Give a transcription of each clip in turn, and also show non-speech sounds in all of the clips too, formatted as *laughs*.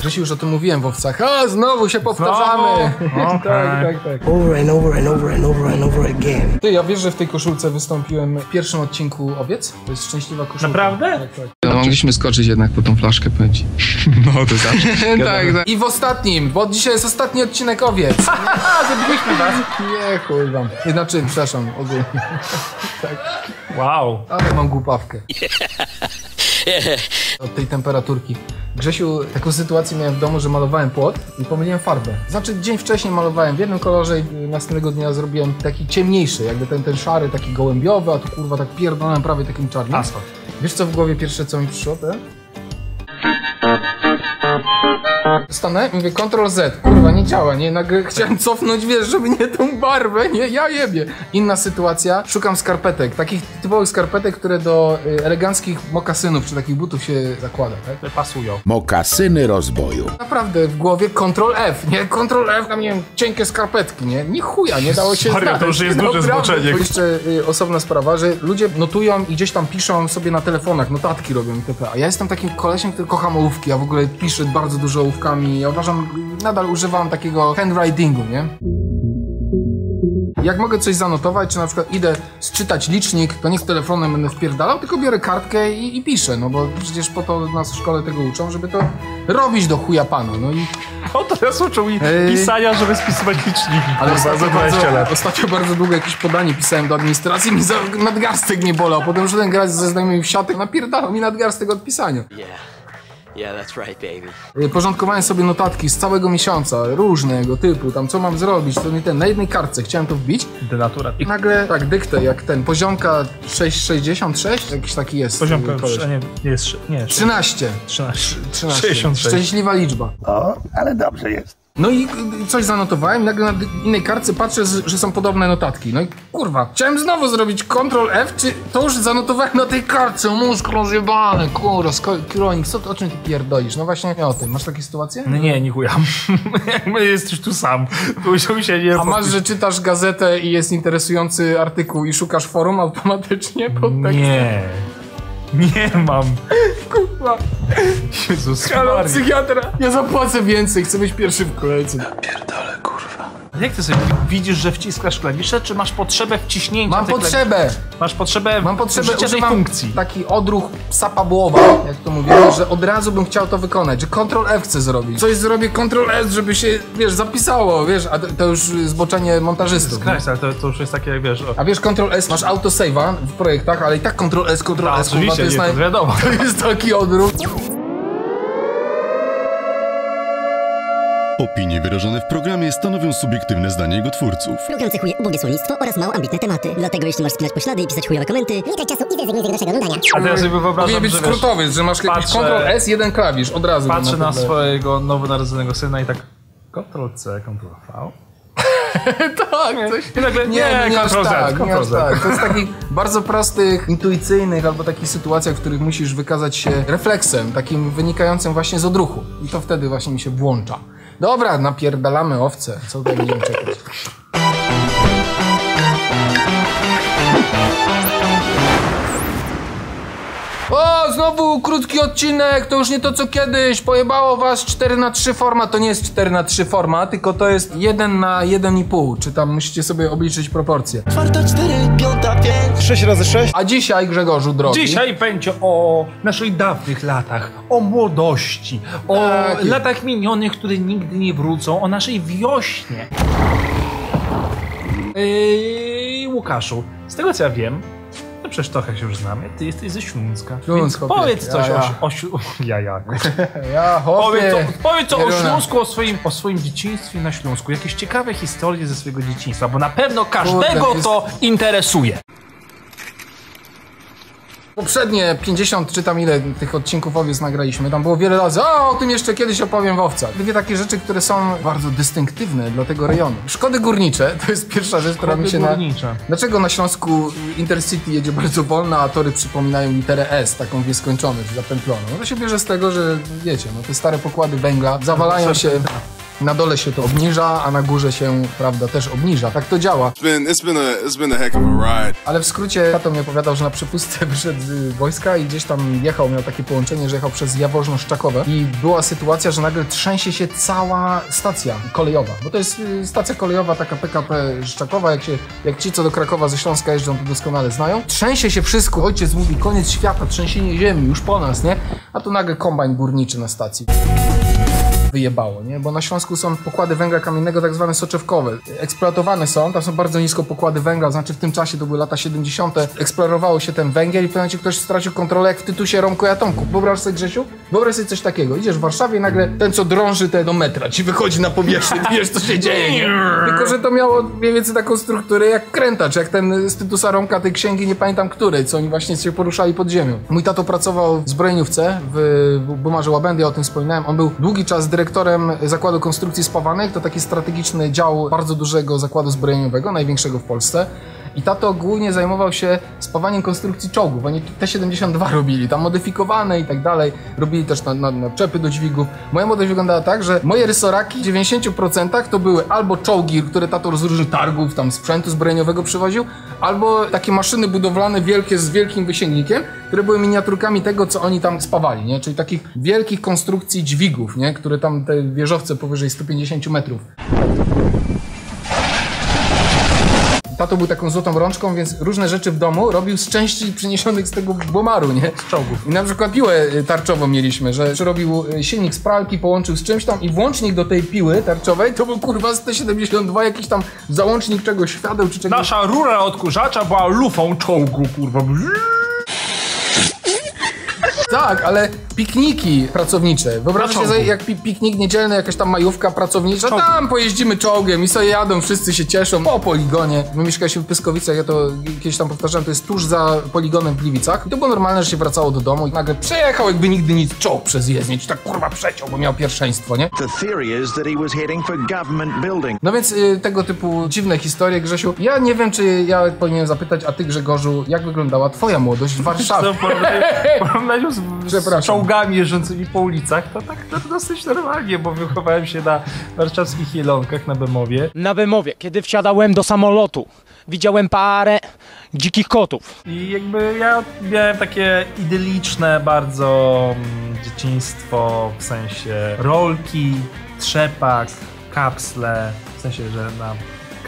Grzesiu, już o tym mówiłem w owcach. A, znowu się powtarzamy. *laughs* Tak, tak, tak. over and over and over and over and over again. Ty, ja wiesz, że w tej koszulce wystąpiłem w pierwszym odcinku Owiec? To jest szczęśliwa koszulka. Naprawdę? Tak, tak. No, mogliśmy skoczyć jednak po tą flaszkę, pędzi. *laughs* No to zawsze. *laughs* tak, tak. I w ostatnim, bo dzisiaj jest ostatni odcinek Owiec. Zabiliśmy was. Nie, kurwa. Znaczy, przepraszam, ogólnie. Wow. Ale mam głupawkę. *laughs* Od tej temperaturki. Grzesiu, taką sytuację miałem w domu, że malowałem płot i pomyliłem farbę. Znaczy dzień wcześniej malowałem w jednym kolorze i następnego dnia zrobiłem taki ciemniejszy, jakby ten, ten szary, taki gołębiowy, a tu kurwa tak pierdolałem prawie takim czarnym. Asfalt. Wiesz co w głowie pierwsze co mi przyszło? Te? Stanę i mówię Ctrl Z, kurwa nie działa, nie, nagle *laughs* chciałem cofnąć, wiesz, żeby nie tą barwę, nie, ja jebie. Inna sytuacja, szukam skarpetek, takich typowych skarpetek, które do y, eleganckich mokasynów czy takich butów się zakłada, tak? Pasują. Mokasyny rozboju. Naprawdę w głowie Ctrl F, nie? Ctrl F, tam nie wiem, cienkie skarpetki, nie? Ni chuja, nie dało się Serio, to już jest duże zboczenie. To jeszcze y, osobna sprawa, że ludzie notują i gdzieś tam piszą sobie na telefonach, notatki robią itp. A ja jestem takim kolesiem, który kocham ołówki, ja w ogóle piszę bardzo dużo ołówkami. Ja uważam, nadal używam takiego handwritingu, nie? Jak mogę coś zanotować, czy na przykład idę czytać licznik, to nie z telefonem będę wpierdalał, tylko biorę kartkę i, i piszę, no bo przecież po to nas w szkole tego uczą, żeby to robić do chuja panu, no i... *laughs* O, teraz uczą mi pisania, żeby spisywać liczniki. Ale ostatnio za 20 bardzo, lat. ostatnio bardzo długo jakieś podanie pisałem do administracji, mi za nadgarstek nie bolał, potem szedłem grać ze znajomymi w siatek, napierdalał mi nadgarstek od pisania. Yeah. Yeah, that's right, baby. Y, Porządkowałem sobie notatki z całego miesiąca, różnego typu, tam co mam zrobić, to nie ten, na jednej kartce chciałem to wbić Denatura. i nagle, tak, dyktę, jak ten, poziomka 666, jakiś taki jest. Poziomka, koleś. a nie, nie jest, nie, 13. 13. 13. 66. Szczęśliwa liczba. O, ale dobrze jest. No i coś zanotowałem, nagle na innej kartce patrzę, że są podobne notatki. No i kurwa, chciałem znowu zrobić Ctrl F, czy to już zanotowałem na tej kartce, mózg rozjebany, kurwa, kronik, co, o czym ty pierdolisz? No właśnie nie o tym, masz takie sytuacje? No nie, nie chuja. *laughs* Jakby jesteś tu sam. Musiał się nie A masz, że czytasz gazetę i jest interesujący artykuł i szukasz forum automatycznie pod tekstem? Nie. Nie mam. Kurwa, Jezus halo, Maria. psychiatra, ja zapłacę więcej, chcę być pierwszy w kolejce. Jak ty sobie widzisz, że wciskasz klawisze, czy masz potrzebę wciśnięcia Mam tych potrzebę, klawiszy? Masz potrzebę mam potrzebę, użycia tej używam funkcji. taki odruch Pawłowa, jak to mówię, że od razu bym chciał to wykonać, że Ctrl F chcę zrobić. Coś zrobię Ctrl S, żeby się, wiesz, zapisało, wiesz, a to, to już zboczenie montażystów. Christ, ale to, to już jest takie, jak wiesz... O, A wiesz, Ctrl S, masz autosave'a w projektach, ale i tak Ctrl S, Ctrl S, kurwa, oczywiście, to jest, nie, to wiadomo. *laughs* to jest taki odruch. Opinie wyrażone w programie stanowią subiektywne zdanie jego twórców. Program cechuje ubogie słownictwo oraz mało ambitne tematy. Dlatego jeśli masz spinać poślady i pisać chujowe komenty, nie trać czasu i zrezygnuj z tego naszego oglądania. A teraz sobie Powinien wyobrażam, być że wiesz, skrótowy, że masz jakiś patrzę- Ctrl S, jeden klawisz, od razu. patrzę na tyle. swojego nowonarodzonego syna i tak Ctrl-C, Ctrl-V. *laughs* Tak, coś... I nagle, Nie, nie, nie, tak, nie aż tak. To jest takich bardzo prostych, intuicyjnych albo takich sytuacjach, w których musisz wykazać się refleksem, takim wynikającym właśnie z odruchu. I to wtedy właśnie mi się włącza. Dobra, napierdalamy owce. Co tutaj będziemy czekać? O, znowu krótki odcinek, to już nie to co kiedyś. Pojebało was 4 na 3 format, to nie jest 4 na 3 format, tylko to jest 1 na 1,5. Czy tam musicie sobie obliczyć proporcje. Czwarta, cztery, piąta, pięć. 6 razy 6? A dzisiaj, Grzegorzu drogi. Dzisiaj będzie o naszych dawnych latach, o młodości, o Tak. latach minionych, które nigdy nie wrócą, o naszej wiośnie. Yy, Łukaszu, z tego co ja wiem, przecież trochę się już znamy, ty jesteś ze Śląska. Śląsk, więc *laughs* *laughs* chłopie. powiedz coś Ja, ja. o, o Ślą- Ja, ja. Ja. Powiedz, co, powiedz o Pieruna. Śląsku, o swoim, o swoim dzieciństwie na Śląsku. Jakieś ciekawe historie ze swojego dzieciństwa, bo na pewno każdego Kurde, jest- to interesuje. Poprzednie 50 czy tam ile tych odcinków owiec nagraliśmy, tam było wiele razy, a o tym jeszcze kiedyś opowiem w owcach. Dwie takie rzeczy, które są bardzo dystynktywne dla tego rejonu. Szkody górnicze, *laughs* to jest pierwsza rzecz, która mi się na... Górnicza. Dlaczego na Śląsku Intercity jedzie bardzo wolno, a tory przypominają literę S, taką w nieskończoność, zapętloną? No to się bierze z tego, że wiecie, no te stare pokłady węgla zawalają się Na dole się to obniża, a na górze się, prawda, też obniża. Tak to działa. It's been it's been a it's been a heck of a ride. Ale w skrócie tato mi opowiadał, że na przepustce *laughs* wyszedł z wojska i gdzieś tam jechał, miał takie połączenie, że jechał przez Jaworzno-Szczakowe i była sytuacja, że nagle trzęsie się cała stacja kolejowa, bo to jest y, stacja kolejowa taka PKP Szczakowa, jak, się, jak ci, co do Krakowa ze Śląska jeżdżą, to doskonale znają. Trzęsie się wszystko, ojciec mówi, koniec świata, trzęsienie ziemi, już po nas, nie? A tu nagle kombajn górniczy na stacji wyjebało, nie? Bo na Śląsku są pokłady węgla kamiennego tak zwane soczewkowe. Eksploatowane są, tam są bardzo nisko pokłady węgla, znaczy w tym czasie, to były lata 70., eksplorowało się ten węgiel i w pewnym momencie ktoś stracił kontrolę jak w Tytusie Romko i Atomku. Wyobraź sobie, Grzesiu? Wyobraź sobie coś takiego. Idziesz w Warszawie i nagle ten, co drąży te do metra, ci wychodzi na powierzchnię, *laughs* wiesz, co się dzieje, nie? Tylko, że to miało mniej więcej taką strukturę jak krętacz, jak ten z Tytusa Romka tej księgi, nie pamiętam której, co oni właśnie się poruszali pod ziemią. Mój tato pracował w zbrojeniówce w Bumarze Łabędy, ja o tym wspominałem. On był długi czas dyrektorem Zakładu Konstrukcji Spawanych, to taki strategiczny dział bardzo dużego zakładu zbrojeniowego, największego w Polsce. I tato głównie zajmował się spawaniem konstrukcji czołgów. Oni T-72 *laughs* robili, tam modyfikowane i tak dalej. Robili też na, na, na czepy do dźwigów. Moja młodość wyglądała tak, że moje rysoraki w 90% to były albo czołgi, które tato z różnych targów, tam sprzętu zbrojeniowego przywoził, albo takie maszyny budowlane wielkie z wielkim wysięgnikiem, które były miniaturkami tego, co oni tam spawali, nie? Czyli takich wielkich konstrukcji dźwigów, nie? Które tam te wieżowce powyżej 150 metrów. Tato był taką złotą rączką, więc różne rzeczy w domu robił z części przyniesionych z tego bomaru, nie? Z czołgów. I na przykład piłę y, tarczową mieliśmy, że robił y, silnik z pralki, połączył z czymś tam i włącznik do tej piły tarczowej to był kurwa z T72, jakiś tam załącznik czegoś, świateł czy czegoś. Nasza rura odkurzacza była lufą czołgu, kurwa. Tak, ale pikniki pracownicze. Wyobraźcie sobie, czołgu. jak pi piknik niedzielny, jakaś tam majówka pracownicza, Czołgu. tam pojeździmy czołgiem i sobie jadą, wszyscy się cieszą po poligonie. My mieszkaliśmy w Pyskowicach, ja to kiedyś tam powtarzałem, to jest tuż za poligonem w Gliwicach. I to było normalne, że się wracało do domu i nagle przejechał jakby nigdy nic czołg przez jezdnię, czy tak kurwa przeciął, bo miał pierwszeństwo, nie? The theory is that he was heading for government building. No więc y, tego typu dziwne historie, Grzesiu. Ja nie wiem, czy ja powinienem zapytać, a ty Grzegorzu, jak wyglądała twoja młodość w *laughs* Warszawie? Porównaniu z, z Przepraszam. czołgami jeżdżącymi po ulicach, to tak to dosyć normalnie, bo wychowałem się na warszawskich Jelonkach na Bemowie Na Bemowie, kiedy wsiadałem do samolotu, widziałem parę dzikich kotów. i jakby ja miałem takie idyliczne bardzo mm, dzieciństwo, w sensie rolki, trzepak, kapsle, w sensie, że na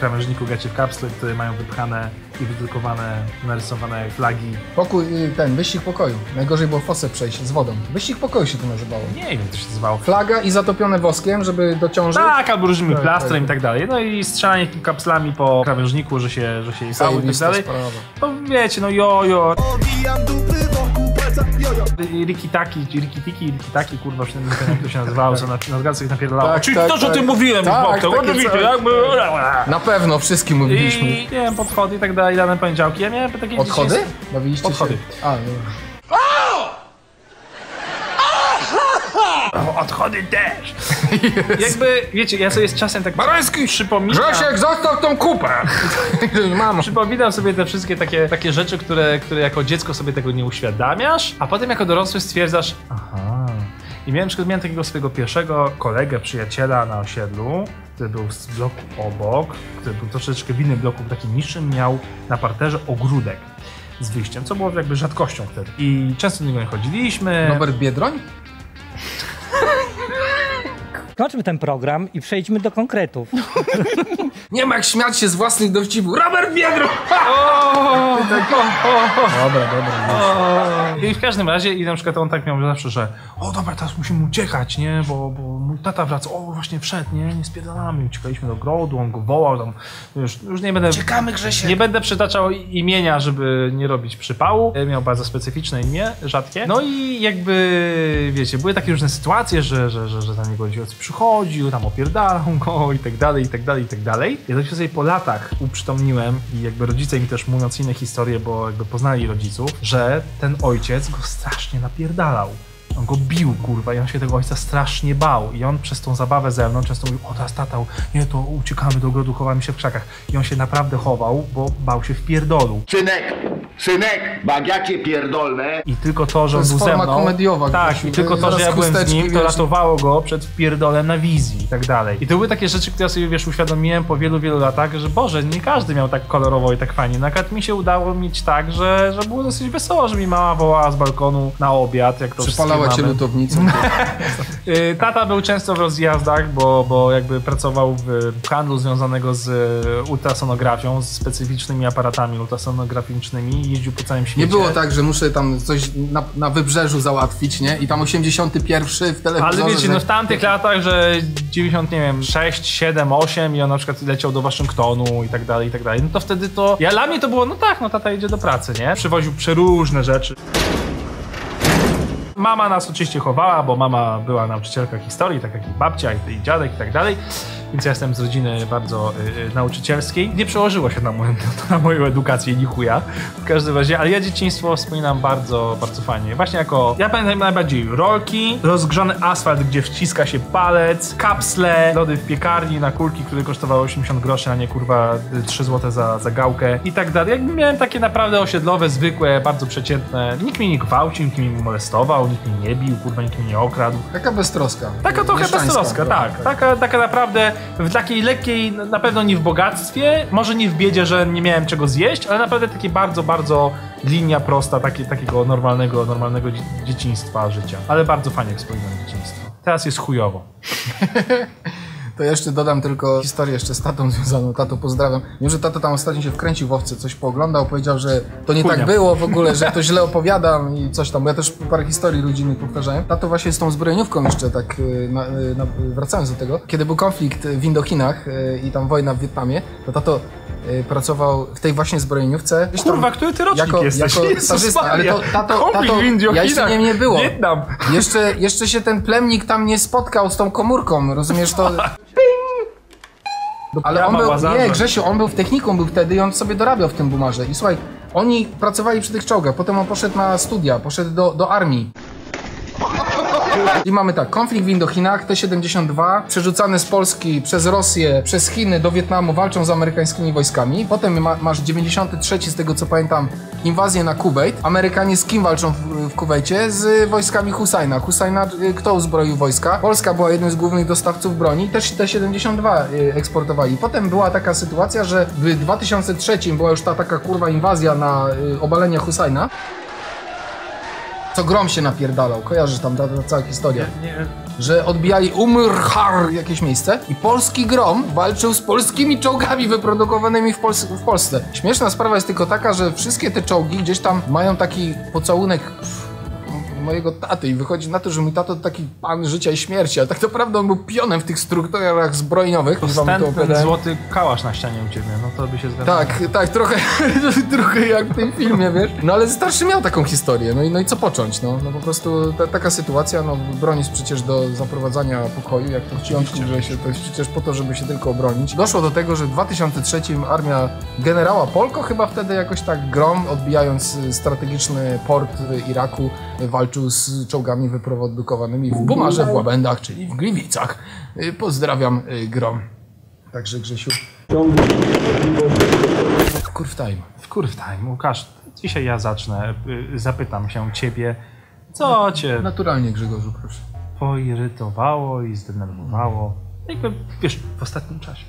krawężniku gacie w kapsle, które mają wypchane i wydrukowane, narysowane flagi. Pokój, ten, wyścig pokoju. Najgorzej było fosę przejść z wodą. Wyścig pokoju się to nazywało. Nie wiem, jak to się nazywało. Flaga i zatopione woskiem, żeby dociążyć. Tak, albo różnymi Tak, plastrem tak. i tak dalej. No i strzelanie kapslami po krawężniku, że się, że się i tak dalej. sprawa. To wiecie, no jojo. Riki taki, Riki tiki, Riki taki, kurwa, już nie wiem jak to się nazywało, co na, na napierdalało. Tak, Czyli tak, to, co tak. ty mówiłem, Tak, tak, to takie oczywiście, całe- jakby... Na pewno, wszystkim mówiliśmy. I nie wiem, podchody i tak dalej, dane poniedziałki. Ja miałem takie Odchody? Bawiliście Odchody. się? A, dobra. Odchody też. *laughs* Jakby, wiecie, ja sobie z czasem tak Barański! przypominam... Grzesiek, zostaw tą kupę! *laughs* Mamo. Przypominam sobie te wszystkie takie, takie rzeczy, które, które jako dziecko sobie tego nie uświadamiasz, a potem jako dorosły stwierdzasz, aha. I miałem, miałem takiego swojego pierwszego kolegę, przyjaciela na osiedlu, który był z bloku obok, który był troszeczkę w innym bloku, w takim niższym, miał na parterze ogródek z wyjściem, co było jakby rzadkością wtedy. I często do niego nie chodziliśmy. Robert Biedroń? Kończmy ten program i przejdźmy do konkretów. *laughs* Nie ma jak śmiać się z własnych dowcipów. Robert Biedroń! O, Dobra, dobra. I w każdym razie, i na przykład on tak miał zawsze, że o dobra, teraz musimy uciekać, nie, bo, bo mój tata wraca, o właśnie wszedł, nie, nie spierdalamy, uciekaliśmy do grodu, on go wołał tam, już, już nie będę... Czekamy, Grzesiek. Nie będę przytaczał imienia, żeby nie robić przypału. Miał bardzo specyficzne imię, rzadkie. No i jakby, wiecie, były takie różne sytuacje, że, że, że, że za niego ojciec przychodził, tam opierdalał go i tak dalej, i tak dalej, i tak dalej. Ja tak się sobie po latach uprzytomniłem i jakby rodzice mi też mówiąc inne historie, bo jakby poznali rodziców, że ten ojciec go strasznie napierdalał. On go bił, kurwa, i on się tego ojca strasznie bał. I on przez tą zabawę ze mną często mówił, o teraz tatał, nie, to uciekamy do ogrodu, chowamy się w krzakach. I on się naprawdę chował, bo bał się w pierdolu. Synek, Synek, cię pierdolę. I tylko to, że on był ze mną. komediowa, Tak, i tylko to, że ja byłem z nim, to ratowało go przed pierdolem na wizji i tak dalej. I to były takie rzeczy, które ja sobie, wiesz, uświadomiłem po wielu, wielu latach, że Boże, nie każdy miał tak kolorowo i tak fajnie. Na przykład mi się udało mieć tak, że, że było dosyć wesoło, że mi mama wołała z balkonu na obiad, jak to Przypalała cię mamy. lutownicą. *laughs* Y, Tata był często w rozjazdach, bo, bo jakby pracował w handlu związanego z ultrasonografią, z specyficznymi aparatami ultrasonograficznymi i jeździł po całym świecie. Nie było tak, że muszę tam coś na, na wybrzeżu załatwić, nie? I tam 81 w telewizorze. Ale wiecie, no w tamtych latach, że 90, nie wiem, 6, 7, 8 i on na przykład leciał do Waszyngtonu i tak dalej, i tak dalej, no to wtedy to... Ja, dla mnie to było, no tak, no tata idzie do pracy, nie? Przywoził przeróżne rzeczy. Mama nas oczywiście chowała, bo mama była nauczycielka historii, tak jak i babcia, i, i dziadek i tak dalej. Więc ja jestem z rodziny bardzo y, y, nauczycielskiej. Nie przełożyło się na moją, *laughs* na moją edukację ni chuja. W każdym razie, ale ja dzieciństwo wspominam bardzo, bardzo fajnie. Właśnie jako, ja pamiętam najbardziej rolki, rozgrzany asfalt, gdzie wciska się palec, kapsle, lody w piekarni na kulki, które kosztowały 80 groszy, a nie kurwa y, 3 zł za, za gałkę i tak dalej. Jakby miałem takie naprawdę osiedlowe, zwykłe, bardzo przeciętne. Nikt mnie nie gwałcił, nikt mnie nie molestował, nikt mnie nie bił, kurwa, nikt mnie nie okradł. Taka beztroska. Taka trochę beztroska, trochę, tak. Taka, taka naprawdę w takiej lekkiej, no, na pewno nie w bogactwie, może nie w biedzie, że nie miałem czego zjeść, ale naprawdę takie bardzo, bardzo linia prosta takie, takiego normalnego, normalnego dzie- dzieciństwa, życia. Ale bardzo fajnie wspominam dzieciństwo. Teraz jest chujowo. *laughs* To jeszcze dodam tylko historię jeszcze z tatą związaną. Tato pozdrawiam. Wiem, że tato tam ostatnio się wkręcił w owce, coś pooglądał, powiedział, że to nie tak było w ogóle, że to źle opowiadam i coś tam. Bo ja też parę historii rodzinnych powtarzałem. Tato właśnie z tą zbrojeniówką jeszcze tak, y, na, y, na, wracając do tego. Kiedy był konflikt w Indochinach y, i tam wojna w Wietnamie, to tato y, pracował w tej właśnie zbrojeniówce. Tam Kurwa, który ty rocznik jako, jesteś? Jako Jezus stażysta, ale to tato, Konflikt tato w Indiochinach. ja jeszcze nie, nie było. Jeszcze, jeszcze się ten plemnik tam nie spotkał z tą komórką, rozumiesz to? *laughs* Ale on był, Łazarza. nie Grzesiu, on był w technikum był wtedy i on sobie dorabiał w tym bumarze. I słuchaj, oni pracowali przy tych czołgach, potem on poszedł na studia, poszedł do, do armii. I mamy tak, konflikt w Indochinach, T-72, przerzucany z Polski przez Rosję, przez Chiny do Wietnamu, walczą z amerykańskimi wojskami. Potem ma, masz 93, z tego co pamiętam, inwazję na Kuwait. Amerykanie z kim walczą w, w Kuwejcie? Z wojskami Husajna. Husajna, y, kto uzbroił wojska? Polska była jednym z głównych dostawców broni, też T-72 y, eksportowali. Potem była taka sytuacja, że w 2003 była już ta taka kurwa inwazja na y, obalenie Husajna. Co grom się napierdalał, kojarzysz tam ta, ta cała historia? Że odbijali Umrhar jakieś miejsce i polski grom walczył z polskimi czołgami wyprodukowanymi w, Pols w Polsce. Śmieszna sprawa jest tylko taka, że wszystkie te czołgi gdzieś tam mają taki pocałunek mojego taty i wychodzi na to, że mój tato to taki pan życia i śmierci, ale tak naprawdę on był pionem w tych strukturach to Ten, złoty kałasz na ścianie u ciebie, no to by się zgadzało. Tak, tak, trochę, *laughs* trochę jak w tym filmie, wiesz? No ale starszy miał taką historię, no i, no i co począć, no? No po prostu ta, taka sytuacja, no broń jest przecież do zaprowadzania pokoju, jak to w Cionku, że się, to jest przecież po to, żeby się tylko obronić. Doszło do tego, że w 2003 armia generała Polko chyba wtedy jakoś tak grom, odbijając strategiczny port Iraku, y, walczył z czołgami wyprodukowanymi w Bumarze, w Łabędach, czyli w Gliwicach. Y, Pozdrawiam y, grom. Także Grzesiu. Kurw time. W kurw time, Łukasz, dzisiaj ja zacznę. y, Zapytam się ciebie, co cię Naturalnie Grzegorzu, proszę. poirytowało i zdenerwowało, jakby, wiesz, w ostatnim czasie.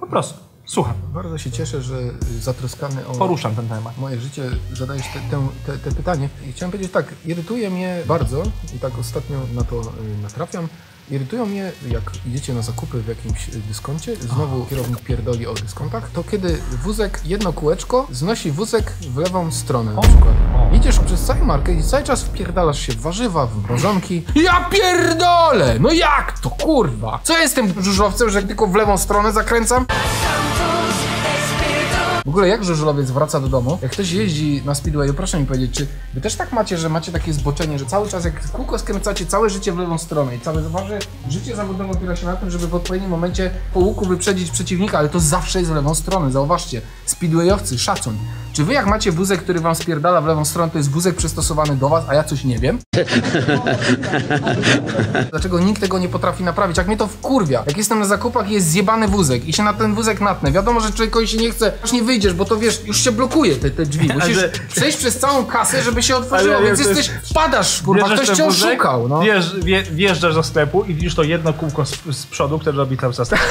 Po prostu, słucham, Bardzo się cieszę, że zatroskany o poruszam ten temat. moje życie zadajesz te, tę- te, te pytanie. I chciałem powiedzieć tak, irytuje mnie bardzo i tak ostatnio na to y, natrafiam. Irytują mnie, jak idziecie na zakupy w jakimś y, dyskoncie, znowu kierownik pierdoli o dyskontach, to kiedy wózek, jedno kółeczko znosi wózek w lewą stronę na przykład. Idziesz przez cały market i cały czas wpierdalasz się w warzywa, w mrożonki. *clears throat* Ja pierdolę! No jak to kurwa? Co jestem żużlowcem, że tylko w lewą stronę zakręcam? W ogóle jak żużlowiec wraca do domu? Jak ktoś jeździ na speedwayu, proszę mi powiedzieć, czy wy też tak macie, że macie takie zboczenie, że cały czas jak kółko skręcacie całe życie w lewą stronę i całe wasze życie zawodowe opiera się na tym, żeby w odpowiednim momencie po łuku wyprzedzić przeciwnika, ale to zawsze jest w lewą stronę, zauważcie. Speedwayowcy, szacun. Czy wy jak macie wózek, który wam spierdala w lewą stronę, to jest wózek przystosowany do was, a ja coś nie wiem? *laughs* Dlaczego nikt tego nie potrafi naprawić? Jak mnie to wkurwia. Jak jestem na zakupach i jest zjebany wózek i się na ten wózek natnę, wiadomo, że człowiekowi się nie chce, aż nie wyjdziesz, bo to wiesz, już się blokuje te, te drzwi. *laughs* Musisz Ale- przejść przez całą kasę, żeby się otworzyło, Ale więc jest- jesteś, wpadasz, kurwa, Bierzesz ktoś cię wózek, oszukał, no. Wjeżdż, wje, wjeżdżasz do sklepu i widzisz to jedno kółko z, z przodu, które robi czas *laughs* tak.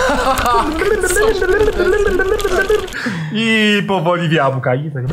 I powoli w jabłka. I tak.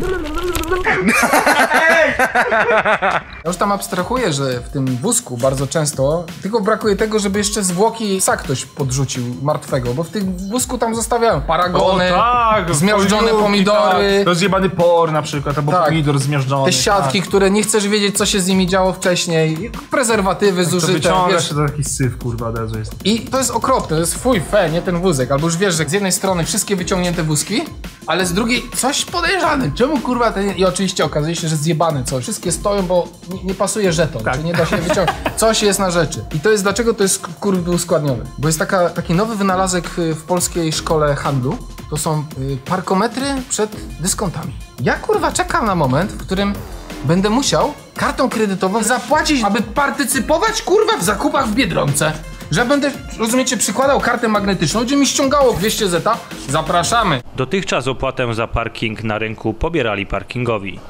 Ja już tam abstrahuję, że w tym wózku bardzo często tylko brakuje tego, żeby jeszcze zwłoki psa ktoś podrzucił martwego, bo w tym wózku tam zostawiają paragony, tak, zmiażdżone pomidory, Tak. Rozjebany por na przykład, albo Tak. pomidor zmiażdżony. te siatki, które nie chcesz wiedzieć, co się z nimi działo wcześniej, prezerwatywy Tak. To zużyte, wyciąga wiesz. się to taki syf, kurwa, od razu jest. I to jest okropne, to jest fuj, fe, nie ten wózek. Albo już wiesz, że z jednej strony wszystkie wyciągnięte wózki, ale z drugiej coś podejrzane. Czemu kurwa ten... I oczywiście okazuje się, że zjebane co. Wszystkie stoją, bo nie, nie pasuje żeton, Tak. czy nie da się wyciągnąć. Coś jest na rzeczy. I to jest dlaczego to jest kurwa uskładnione. Bo jest taka, taki nowy wynalazek y, w polskiej szkole handlu. To są y, parkometry przed dyskontami. Ja kurwa czekam na moment, w którym będę musiał kartą kredytową zapłacić, aby partycypować kurwa w zakupach w Biedronce. Że będę, rozumiecie, przykładał kartę magnetyczną, gdzie mi ściągało 200 zeta. Zapraszamy. Dotychczas opłatę za parking na rynku pobierali parkingowi.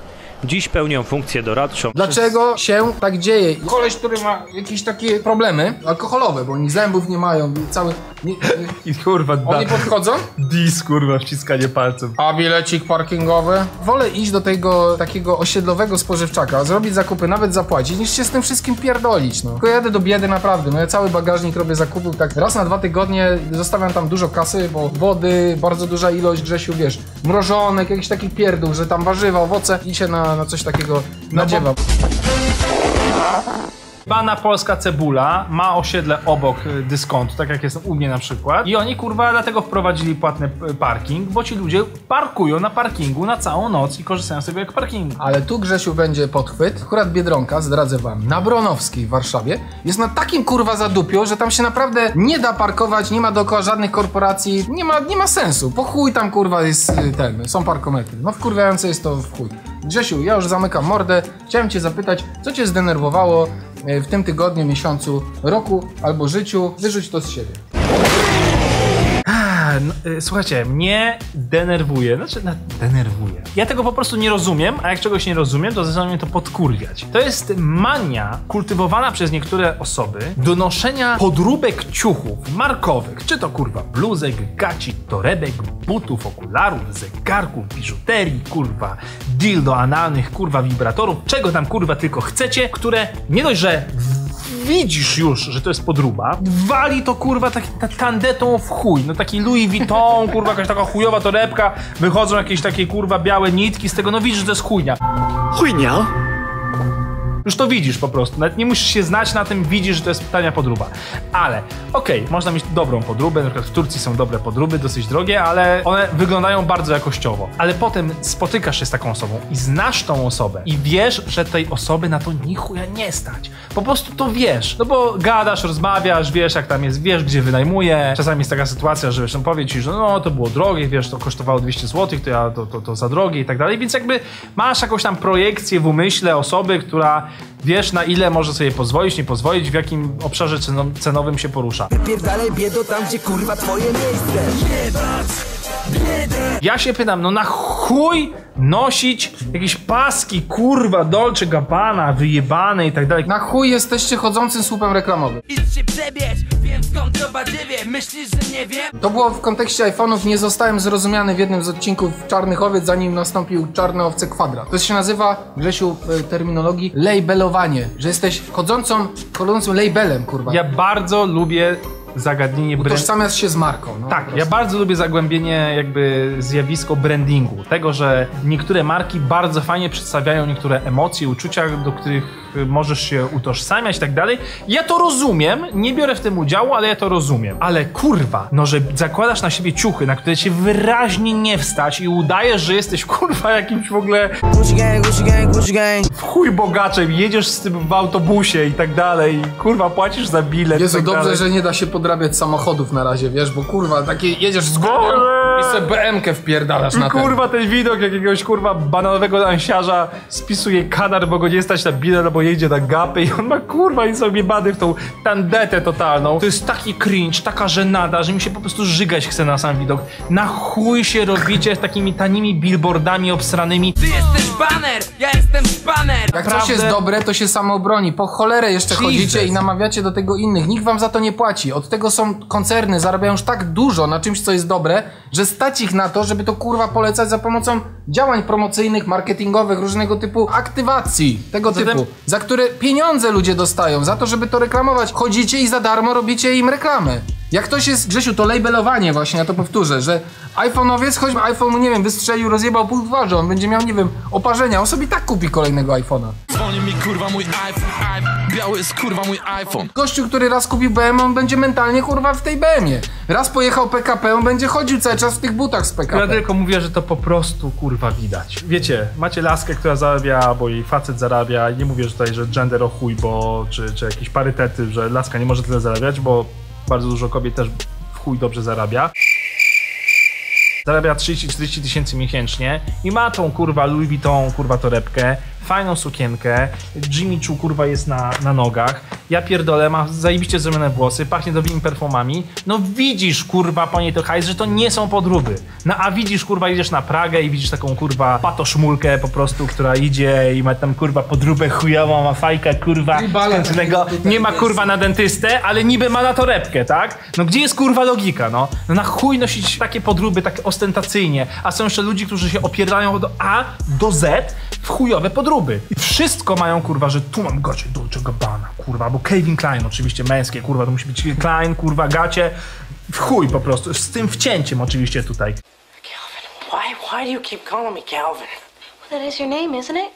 Dziś pełnią funkcję doradczą. Dlaczego się tak dzieje? Koleś, który ma jakieś takie problemy alkoholowe, bo oni zębów nie mają, cały... Nie, I kurwa, da, oni podchodzą, dis, kurwa, wciskanie palcem. a bilecik parkingowy? Wolę iść do tego takiego osiedlowego spożywczaka, zrobić zakupy, nawet zapłacić, niż się z tym wszystkim pierdolić, no. Tylko jadę do biedy naprawdę, no ja cały bagażnik robię zakupów tak raz na dwa tygodnie, zostawiam tam dużo kasy, bo wody, bardzo duża ilość, Grzesiu, wiesz, mrożonek, jakiś taki pierdół, że tam warzywa, owoce i się na, na coś takiego nadziewam. Pana polska cebula ma osiedle obok y, dyskontu, tak jak jest u mnie na przykład. I oni kurwa dlatego wprowadzili płatny y, parking, bo ci ludzie parkują na parkingu na całą noc i korzystają sobie jak parkingu. Ale tu Grzesiu będzie podchwyt. Akurat Biedronka, zdradzę wam, na Bronowskiej w Warszawie jest na takim kurwa zadupiu, że tam się naprawdę nie da parkować, nie ma dookoła żadnych korporacji, nie ma, nie ma sensu. Po chuj tam kurwa jest y, ten, są parkometry. No wkurwiające jest to w chuj. Grzesiu, ja już zamykam mordę. Chciałem cię zapytać, co cię zdenerwowało w tym tygodniu, miesiącu, roku albo życiu? Wyrzuć to z siebie. No, y, Słuchajcie, mnie denerwuje, znaczy no, denerwuje. Ja tego po prostu nie rozumiem, a jak czegoś nie rozumiem, to zaczyna mnie to podkurwiać. To jest mania kultywowana przez niektóre osoby do noszenia podróbek ciuchów markowych, czy to kurwa bluzek, gaci, torebek, butów, okularów, zegarków, biżuterii, kurwa, dildo analnych, kurwa, wibratorów, czego tam kurwa tylko chcecie, które nie dość, że widzisz już, że to jest podruba, wali to kurwa tak, ta, tandetą w chuj, no taki Louis Vuitton, *laughs* kurwa jakaś taka chujowa torebka, wychodzą jakieś takie kurwa białe nitki z tego, no widzisz, że to jest chujnia. Chujnia? Już to widzisz po prostu, nawet nie musisz się znać na tym, widzisz, że to jest tania podruba. Ale, okej, można mieć dobrą podróbę, na przykład w Turcji są dobre podróby, dosyć drogie, ale one wyglądają bardzo jakościowo. Ale potem spotykasz się z taką osobą i znasz tą osobę i wiesz, że tej osoby na to ni chuja nie stać. Po prostu to wiesz, no bo gadasz, rozmawiasz, wiesz jak tam jest, wiesz gdzie wynajmuje. Czasami jest taka sytuacja, że wiesz, on powie ci, że no to było drogie, wiesz, to kosztowało 200 zł, to ja to, to, to za drogie i tak dalej, więc jakby masz jakąś tam projekcję w umyśle osoby, która wiesz na ile może sobie pozwolić, nie pozwolić, w jakim obszarze ceno- cenowym się porusza. Wypierdalaj biedo tam, gdzie kurwa twoje miejsce. Ja się pytam, no na chuj nosić jakieś paski, kurwa, Dolce Gabbana, wyjebane i tak dalej. Na chuj jesteście chodzącym słupem reklamowym. Idź się przebierz, wiem skąd to badziewie. Myślisz, że nie wiem? To było w kontekście iPhone'ów, nie zostałem zrozumiany w jednym z odcinków Czarnych Owiec, zanim nastąpił Czarne Owce Kwadrat. To się nazywa, Grzesiu, w terminologii, labelowanie, że jesteś chodzącą, chodzącym labelem, kurwa. Ja bardzo lubię zagadnienie. Utożsamiasz się z marką. No, Tak, ja bardzo lubię zagłębienie jakby zjawisko brandingu. Tego, że niektóre marki bardzo fajnie przedstawiają niektóre emocje, uczucia, do których możesz się utożsamiać i tak dalej. Ja to rozumiem, nie biorę w tym udziału, ale ja to rozumiem. Ale kurwa, no że zakładasz na siebie ciuchy, na które cię wyraźnie nie wstać i udajesz, że jesteś kurwa jakimś w ogóle Gucci gang, Gucci gang, Gucci gang. w chuj bogaczem, jedziesz z tym w autobusie i tak dalej, kurwa płacisz za bilet. i Jezu, tak dobrze, dalej. że nie da się podrabiać samochodów na razie, wiesz, bo kurwa, takie jedziesz z górą, I sobie BM-kę wpierdalasz na ten. Kurwa, ten widok jakiegoś kurwa bananowego lansiarza spisuje kadar, bo go nie stać na bilet, albo jedzie na gapy i on ma kurwa i sobie bady w tą tandetę totalną. To jest taki cringe, taka żenada, że mi się po prostu żygać chce na sam widok. Na chuj się robicie z takimi tanimi billboardami obsranymi. Ty jesteś baner, ja jestem szpaner Jak coś jest dobre, to się samo broni. Po cholerę jeszcze Jesus. chodzicie i namawiacie do tego innych. Nikt wam za to nie płaci. Od tego są koncerny, zarabiają już tak dużo na czymś, co jest dobre, że stać ich na to, żeby to kurwa polecać za pomocą działań promocyjnych, marketingowych, różnego typu aktywacji tego Zatem- typu, za które pieniądze ludzie dostają, za to, żeby to reklamować. Chodzicie i za darmo robicie im reklamę. Jak ktoś jest, Grzesiu, to labelowanie właśnie, ja to powtórzę, że iPhone'owiec, choćby iPhone, nie wiem, wystrzelił, rozjebał pół twarzy, on będzie miał, nie wiem, oparzenia, on sobie tak kupi kolejnego iPhone'a. Dzwoni mi kurwa mój iPhone, i- biały jest kurwa mój iPhone. Gościu, który raz kupił BM, on będzie mentalnie kurwa w tej BM-ie. Raz pojechał PKP, on będzie chodził cały czas w tych butach z Ja PKP. tylko mówię, że to po prostu kurwa widać. Wiecie, macie laskę, która zarabia, bo jej facet zarabia. Nie mówię że tutaj, że gender o chuj, bo czy, czy jakieś parytety, że laska nie może tyle zarabiać, bo bardzo dużo kobiet też w chuj dobrze zarabia. Zarabia 30-40 tysięcy miesięcznie i ma tą kurwa Louis Vuitton, kurwa torebkę, fajną sukienkę, Jimmy Choo kurwa jest na, na nogach, ja pierdolę, ma zajebiście zrobione włosy, pachnie dobrymi perfumami, no widzisz kurwa po niej to hajs, że to nie są podróby. No a widzisz kurwa, idziesz na Pragę i widzisz taką kurwa patoszmulkę po prostu, która idzie i ma tam kurwa podróbę chujową, ma fajka kurwa skręconego, nie ma kurwa na dentystę, ale niby ma na torebkę, tak? No gdzie jest kurwa logika, no? No na chuj nosić takie podróby, tak ostentacyjnie, a są jeszcze ludzie, którzy się opierdają od A do Z w chujowe podróby. I wszystko mają kurwa, że tu mam gacie Dolce Gabbana, kurwa, albo Calvin Klein, oczywiście męskie, kurwa, to musi być Klein, kurwa, gacie, w chuj po prostu, z tym wcięciem oczywiście tutaj. Why, why do you keep calling me Calvin? Well, that is your name, isn't it?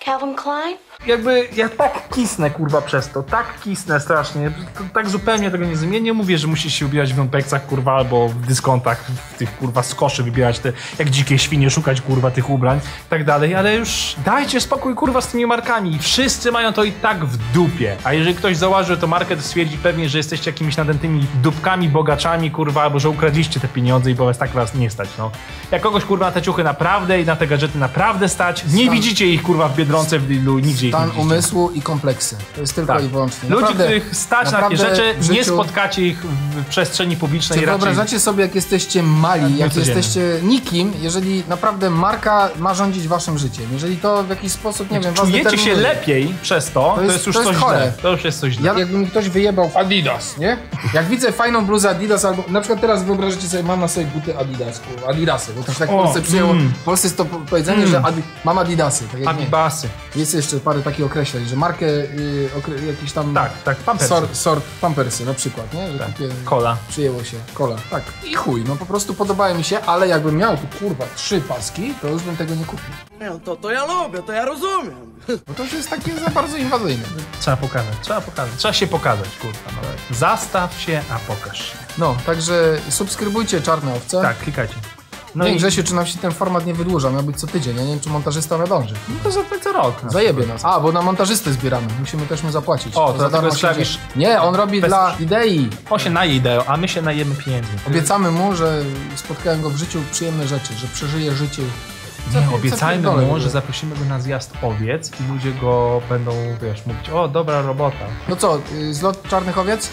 Calvin Klein? Jakby ja tak kisnę kurwa przez to, tak kisnę strasznie, tak zupełnie tego nie zmienię. Nie mówię, że musisz się ubierać w lumpekcach kurwa albo w dyskontach, w tych kurwa skoszy wybierać te, jak dzikie świnie szukać kurwa tych ubrań i tak dalej, ale już dajcie spokój kurwa z tymi markami. Wszyscy mają to i tak w dupie. A jeżeli ktoś założy to markę, to stwierdzi pewnie, że jesteście jakimiś nadętymi dupkami, bogaczami kurwa, albo że ukradziście te pieniądze i bo was tak was nie stać, no. Jak kogoś kurwa na te ciuchy naprawdę i na te gadżety naprawdę stać, nie widzicie ich kurwa w Biedronce, w Lidlu, nigdzie nie Stan umysłu i kompleksy. To jest tylko Tak. i wyłącznie. Ludzi, Naprawdę- których stać na takie rzeczy, w nie życiu- spotkacie ich w przestrzeni publicznej Czy raczej. wyobrażacie sobie, jak jesteście mali, jak codziennie. jesteście nikim, jeżeli naprawdę marka ma rządzić waszym życiem? Jeżeli to w jakiś sposób, nie wiem, was Czujecie się determinuje. lepiej przez to, to jest, już to coś chore. źle. To już jest coś źle. Ja, jakby mi ktoś wyjebał Adidas, nie? Jak widzę fajną bluzę Adidas albo na przykład teraz wyobraźcie sobie, mam na sobie buty Adidas, Adidasy, bo to się tak w Polsce przyjęło. mm. W Polsce jest to po- powiedzenie, Mm. że adi, mam Adidasy, tak jak. Adibasy. Jest jeszcze parę takich określeń, że markę y, okre, jakiś tam Tak, tak, pampersy. sort, sort pampersy na przykład, nie? Że takie Kola. przyjęło się, kola. Tak. I chuj, no po prostu podobają mi się, ale jakbym miał tu kurwa trzy paski, to już bym tego nie kupił. To, to ja lubię, to ja rozumiem. Bo to już jest takie za bardzo inwazyjne. Trzeba pokazać, trzeba pokazać. Trzeba się pokazać, kurwa. No. Zastaw się, a pokaż się. No, także subskrybujcie Czarne Owce. Tak, klikajcie. No nie i- Grzesiu, czy nam się ten format nie wydłuża, miał być co tydzień, ja nie wiem, czy montażysta nadąży. No to za, za rok. na Zajebie przykład. nas. A, bo na montażystę zbieramy, musimy też mu zapłacić. O, to za darmo tylko się sprawisz- dzieje. Nie, on robi Bez- dla idei. On się naje ideą, a my się najemy pieniędzy. Obiecamy mu, że spotkałem go w życiu przyjemne rzeczy, że przeżyje życie. Co Nie, co obiecajmy w mu, że zaprosimy go na zjazd owiec i ludzie go będą, wiesz, mówić, o, dobra robota. No co, y, zlot Czarnych Owiec?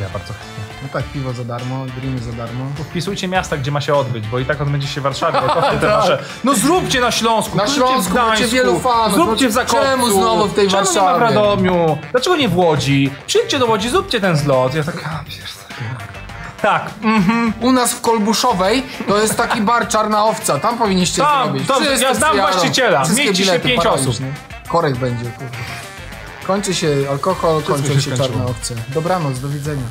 Ja bardzo chętnie. No tak, piwo za darmo, dreamy za darmo. Wpisujcie miasta, gdzie ma się odbyć, bo i tak odbędzie się w Warszawie. To *laughs* te Tak. No zróbcie na Śląsku, Na Śląsku w Gdańsku, wielu fanów, zróbcie w Zakopcu. czemu znowu w tej czemu nie ma w Warszawie? Radomiu? Dlaczego nie w Łodzi? Przyjdźcie do Łodzi, zróbcie ten zlot. Ja tak, a, pierdolę. Tak, mhm. U nas w Kolbuszowej to jest taki bar Czarna Owca, tam powinniście Tam, zrobić. Wszyscy ja znam właściciela. Mieści się pięć osób. Korek będzie, kurde. Kończy się alkohol, kończą się się. Czarne Owce. Dobranoc, do widzenia.